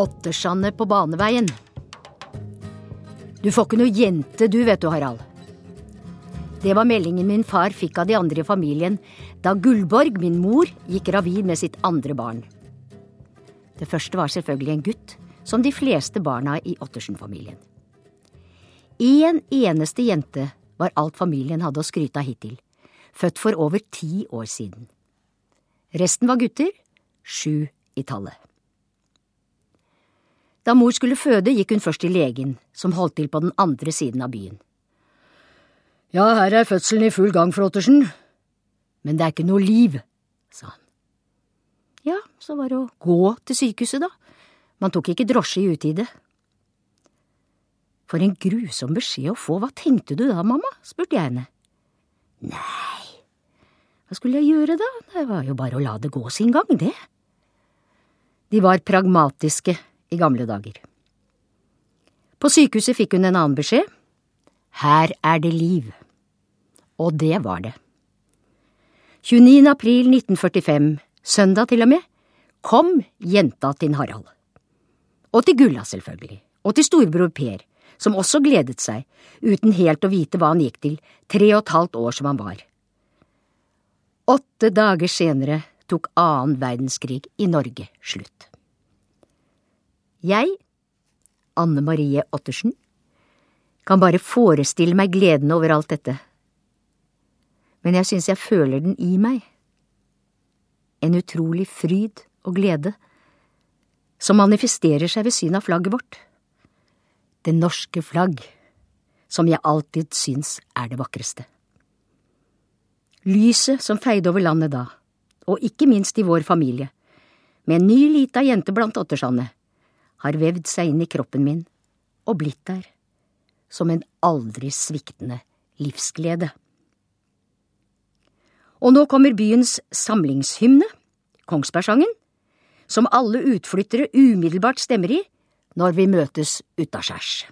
Åttersjanne på baneveien. Du får ikke noe jente du, vet du, Harald. Det var meldingen min far fikk av de andre i familien da Gullborg, min mor, gikk gravid med sitt andre barn. Det første var selvfølgelig en gutt, som de fleste barna i Ottersen-familien. Én en eneste jente var alt familien hadde å skryte av hittil, født for over ti år siden. Resten var gutter, sju i tallet. Da mor skulle føde, gikk hun først til legen, som holdt til på den andre siden av byen. Ja, her er fødselen i full gang, Flåttersen. Men det er ikke noe liv, sa han. Ja, så var det å gå til sykehuset, da. Man tok ikke drosje i utide. For en grusom beskjed å få, hva tenkte du da, mamma? spurte jeg henne. Nei, hva skulle jeg gjøre da, det var jo bare å la det gå sin gang, det. De var pragmatiske i gamle dager. På sykehuset fikk hun en annen beskjed. Her er det liv. Og det var det. 29. april 1945, søndag til og med, kom jenta til Harald. Og til Gulla, selvfølgelig. Og til storebror Per, som også gledet seg, uten helt å vite hva han gikk til, tre og et halvt år som han var. Åtte dager senere tok annen verdenskrig i Norge slutt. Jeg, Anne Marie Ottersen, kan bare forestille meg gleden over alt dette. Men jeg synes jeg føler den i meg. En utrolig fryd og glede som manifesterer seg ved synet av flagget vårt. Det norske flagg, som jeg alltid syns er det vakreste. Lyset som feide over landet da, og ikke minst i vår familie, med en ny lita jente blant åttersjane, har vevd seg inn i kroppen min og blitt der, som en aldri sviktende livsglede. Og nå kommer byens samlingshymne, Kongsbergsangen, som alle utflyttere umiddelbart stemmer i når vi møtes utaskjærs.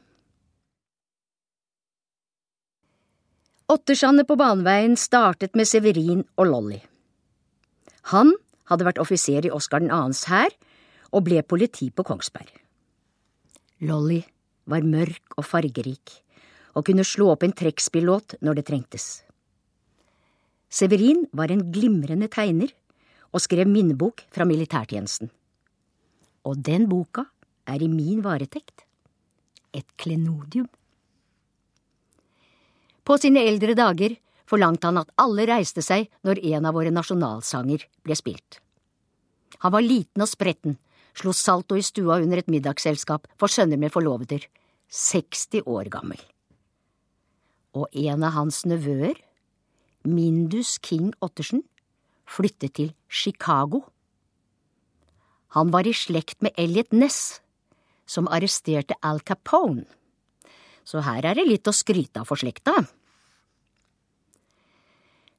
Åttersandet på baneveien startet med Severin og Lolly. Han hadde vært offiser i Oskar 2.s hær og ble politi på Kongsberg. Lolly var mørk og fargerik og kunne slå opp en trekkspillåt når det trengtes. Severin var en glimrende tegner og skrev minnebok fra militærtjenesten. Og den boka er i min varetekt. Et klenodium. På sine eldre dager forlangte han at alle reiste seg når en av våre nasjonalsanger ble spilt. Han var liten og spretten, slo salto i stua under et middagsselskap for sønner med forloveder, 60 år gammel. Og en av hans nevøer, Mindus King Ottersen, flyttet til Chicago. Han var i slekt med Elliot Ness, som arresterte Al Capone, så her er det litt å skryte av for slekta.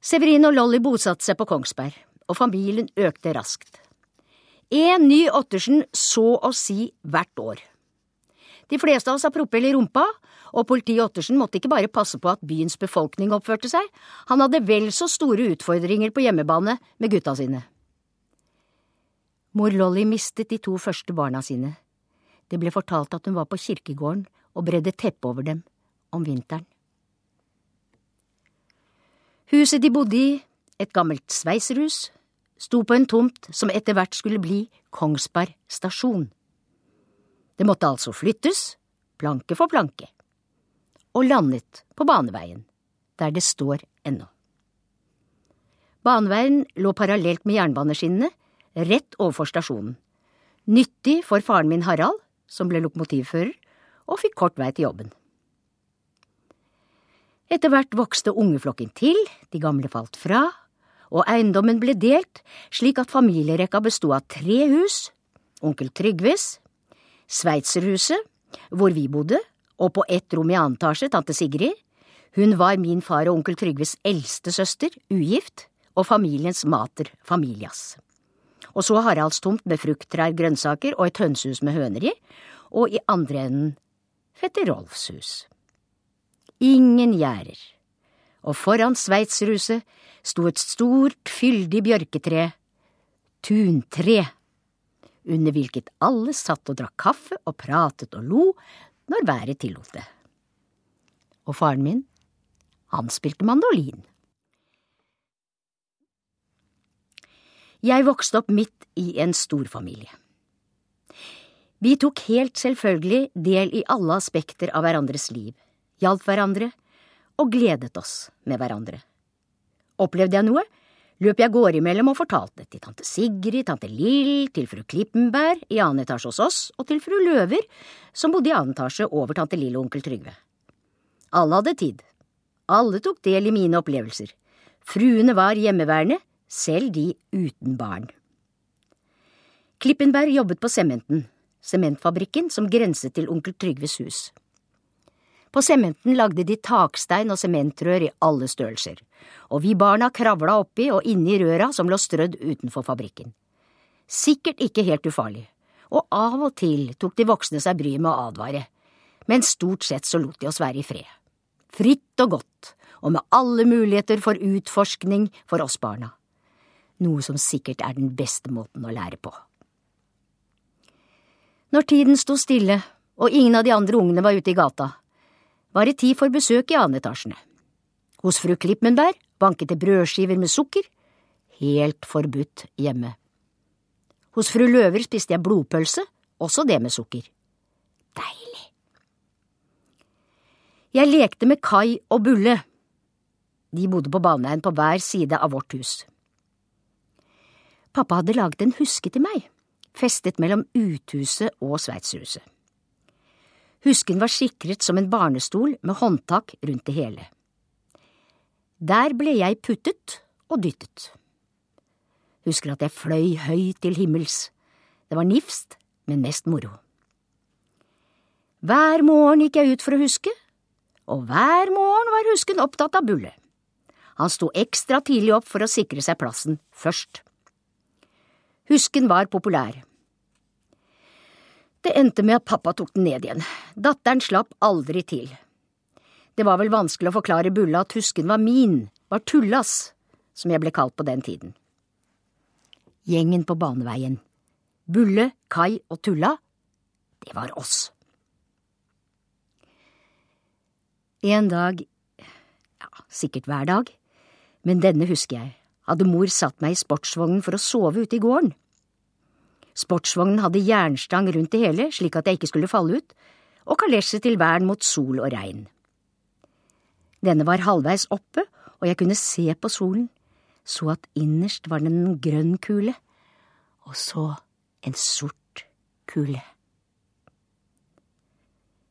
Severin og Lolly bosatte seg på Kongsberg, og familien økte raskt. En ny Ottersen så å si hvert år. De fleste av oss har propell i rumpa, og politiet Ottersen måtte ikke bare passe på at byens befolkning oppførte seg, han hadde vel så store utfordringer på hjemmebane med gutta sine. Mor Lolly mistet de to første barna sine. Det ble fortalt at hun var på kirkegården og bredde teppe over dem om vinteren. Huset de bodde i, et gammelt sveiserhus, sto på en tomt som etter hvert skulle bli Kongsberg stasjon. Det måtte altså flyttes, planke for planke, og landet på baneveien, der det står ennå. Baneveien lå parallelt med jernbaneskinnene, rett overfor stasjonen. Nyttig for faren min Harald, som ble lokomotivfører, og fikk kort vei til jobben. Etter hvert vokste ungeflokken til, de gamle falt fra, og eiendommen ble delt slik at familierekka bestod av tre hus, onkel Trygves, Sveitserhuset, hvor vi bodde, og på ett rom i annen etasje tante Sigrid. Hun var min far og onkel Trygves eldste søster, ugift, og familiens mater familias. Og så Haralds tomt med frukttrær, grønnsaker og et hønsehus med høner i, og i andre enden fetter Rolfs hus. Ingen gjerder, og foran Sveitserhuset sto et stort, fyldig bjørketre, tuntre, under hvilket alle satt og drakk kaffe og pratet og lo når været tillot det. Og faren min, han spilte mandolin. Jeg vokste opp midt i en storfamilie. Vi tok helt selvfølgelig del i alle aspekter av hverandres liv, hjalp hverandre og gledet oss med hverandre. Opplevde jeg noe, løp jeg gårdimellom og fortalte til tante Sigrid, tante Lill, til fru Klippenberg i annen etasje hos oss og til fru Løver, som bodde i annen etasje over tante Lill og onkel Trygve. Alle hadde tid. Alle tok del i mine opplevelser. Fruene var hjemmeværende, selv de uten barn. Klippenberg jobbet på Sementen, sementfabrikken som grenset til onkel Trygves hus. På sementen lagde de takstein og sementrør i alle størrelser, og vi barna kravla oppi og inni røra som lå strødd utenfor fabrikken. Sikkert ikke helt ufarlig, og av og til tok de voksne seg bryet med å advare, men stort sett så lot de oss være i fred. Fritt og godt, og med alle muligheter for utforskning for oss barna noe som sikkert er den beste måten å lære på. Når tiden sto stille og ingen av de andre ungene var ute i gata, var det tid for besøk i anetasjene. Hos fru Klippenberg banket det brødskiver med sukker, helt forbudt hjemme. Hos fru Løver spiste jeg blodpølse, også det med sukker. Deilig. Jeg lekte med Kai og Bulle. De bodde på baneveien på hver side av vårt hus. Pappa hadde laget en huske til meg, festet mellom uthuset og sveitserhuset. Husken var sikret som en barnestol med håndtak rundt det hele. Der ble jeg puttet og dyttet. Husker at jeg fløy høyt til himmels. Det var nifst, men mest moro. Hver morgen gikk jeg ut for å huske, og hver morgen var husken opptatt av Bulle. Han sto ekstra tidlig opp for å sikre seg plassen først. Husken var populær. Det endte med at pappa tok den ned igjen. Datteren slapp aldri til. Det var vel vanskelig å forklare Bulla at husken var min, var Tullas, som jeg ble kalt på den tiden. Gjengen på baneveien. Bulle, Kai og Tulla, det var oss. En dag, ja, sikkert hver dag, men denne husker jeg, hadde mor satt meg i sportsvognen for å sove ute i gården. Sportsvognen hadde jernstang rundt det hele slik at jeg ikke skulle falle ut, og kalesje til vern mot sol og regn. Denne var halvveis oppe, og jeg kunne se på solen, så at innerst var den en grønn kule, og så en sort kule.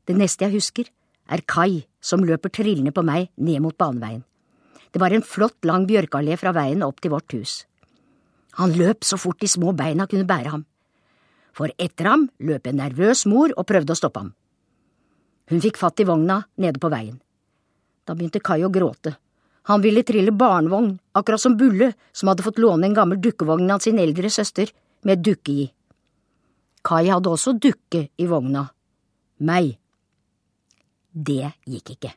Det neste jeg husker, er Kai som løper trillende på meg ned mot baneveien. Det var en flott, lang bjørkeallé fra veien opp til vårt hus. Han løp så fort de små beina kunne bære ham. For etter ham løp en nervøs mor og prøvde å stoppe ham. Hun fikk fatt i vogna nede på veien. Da begynte Kai å gråte. Han ville trille barnevogn, akkurat som Bulle, som hadde fått låne en gammel dukkevogn av sin eldre søster, med dukke i. Kai hadde også dukke i vogna. Meg. Det gikk ikke.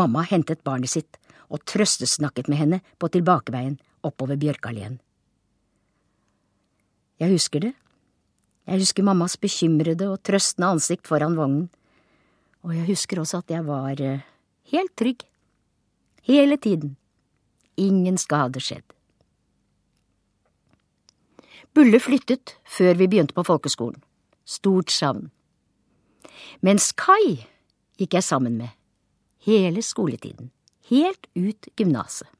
Mamma hentet barnet sitt og trøstesnakket med henne på tilbakeveien oppover Bjørkalleen. Jeg husker det. Jeg husker mammas bekymrede og trøstende ansikt foran vognen, og jeg husker også at jeg var eh, helt trygg. Hele tiden. Ingen skade skjedd. Bulle flyttet før vi begynte på folkeskolen. Stort savn. Mens Kai gikk jeg sammen med. Hele skoletiden. Helt ut gymnaset.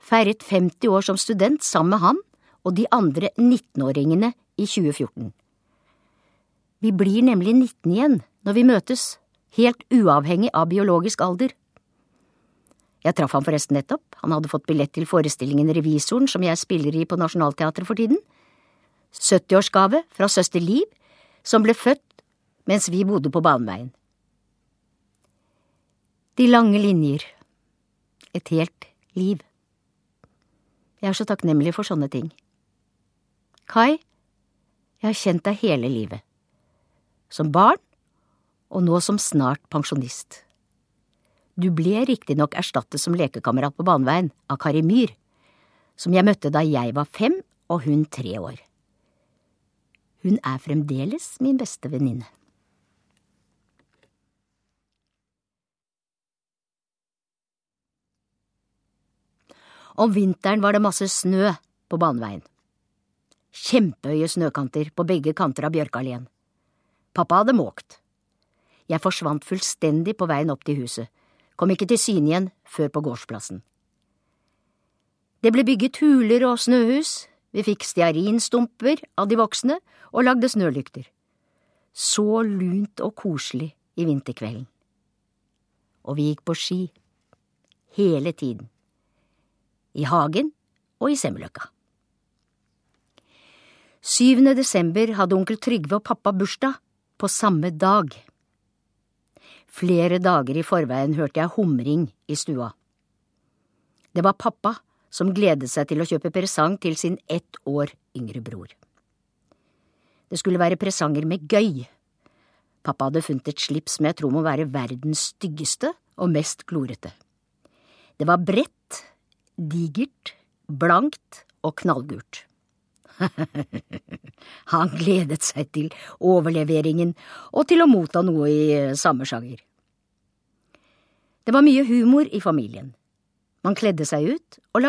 Feiret 50 år som student sammen med han og de andre 19-åringene i 2014. Vi blir nemlig 19 igjen når vi møtes, helt uavhengig av biologisk alder. Jeg traff ham forresten nettopp, han hadde fått billett til forestillingen Revisoren som jeg spiller i på Nationaltheatret for tiden. 70-årsgave fra søster Liv, som ble født mens vi bodde på baneveien. De lange linjer. Et helt liv. Jeg er så takknemlig for sånne ting. Kai, jeg har kjent deg hele livet. Som barn, og nå som snart pensjonist. Du ble riktignok erstattet som lekekamerat på baneveien av Kari Myhr, som jeg møtte da jeg var fem og hun tre år. Hun er fremdeles min beste venninne. Om vinteren var det masse snø på baneveien. Kjempehøye snøkanter på begge kanter av Bjørkalleen. Pappa hadde måkt. Jeg forsvant fullstendig på veien opp til huset, kom ikke til syne igjen før på gårdsplassen. Det ble bygget huler og snøhus, vi fikk stearinstumper av de voksne og lagde snølykter. Så lunt og koselig i vinterkvelden. Og vi gikk på ski. Hele tiden. I hagen og i Semmeløkka. Syvende desember hadde onkel Trygve og pappa bursdag, på samme dag. Flere dager i forveien hørte jeg humring i stua. Det var pappa som gledet seg til å kjøpe presang til sin ett år yngre bror. Det skulle være presanger med gøy. Pappa hadde funnet et slips som jeg tror må være verdens styggeste og mest glorete. Det var bredt, digert, blankt og knallgult. Han gledet seg til overleveringen og til å motta noe i samme sjanger. Det var mye humor i familien. Man kledde seg ut og lagde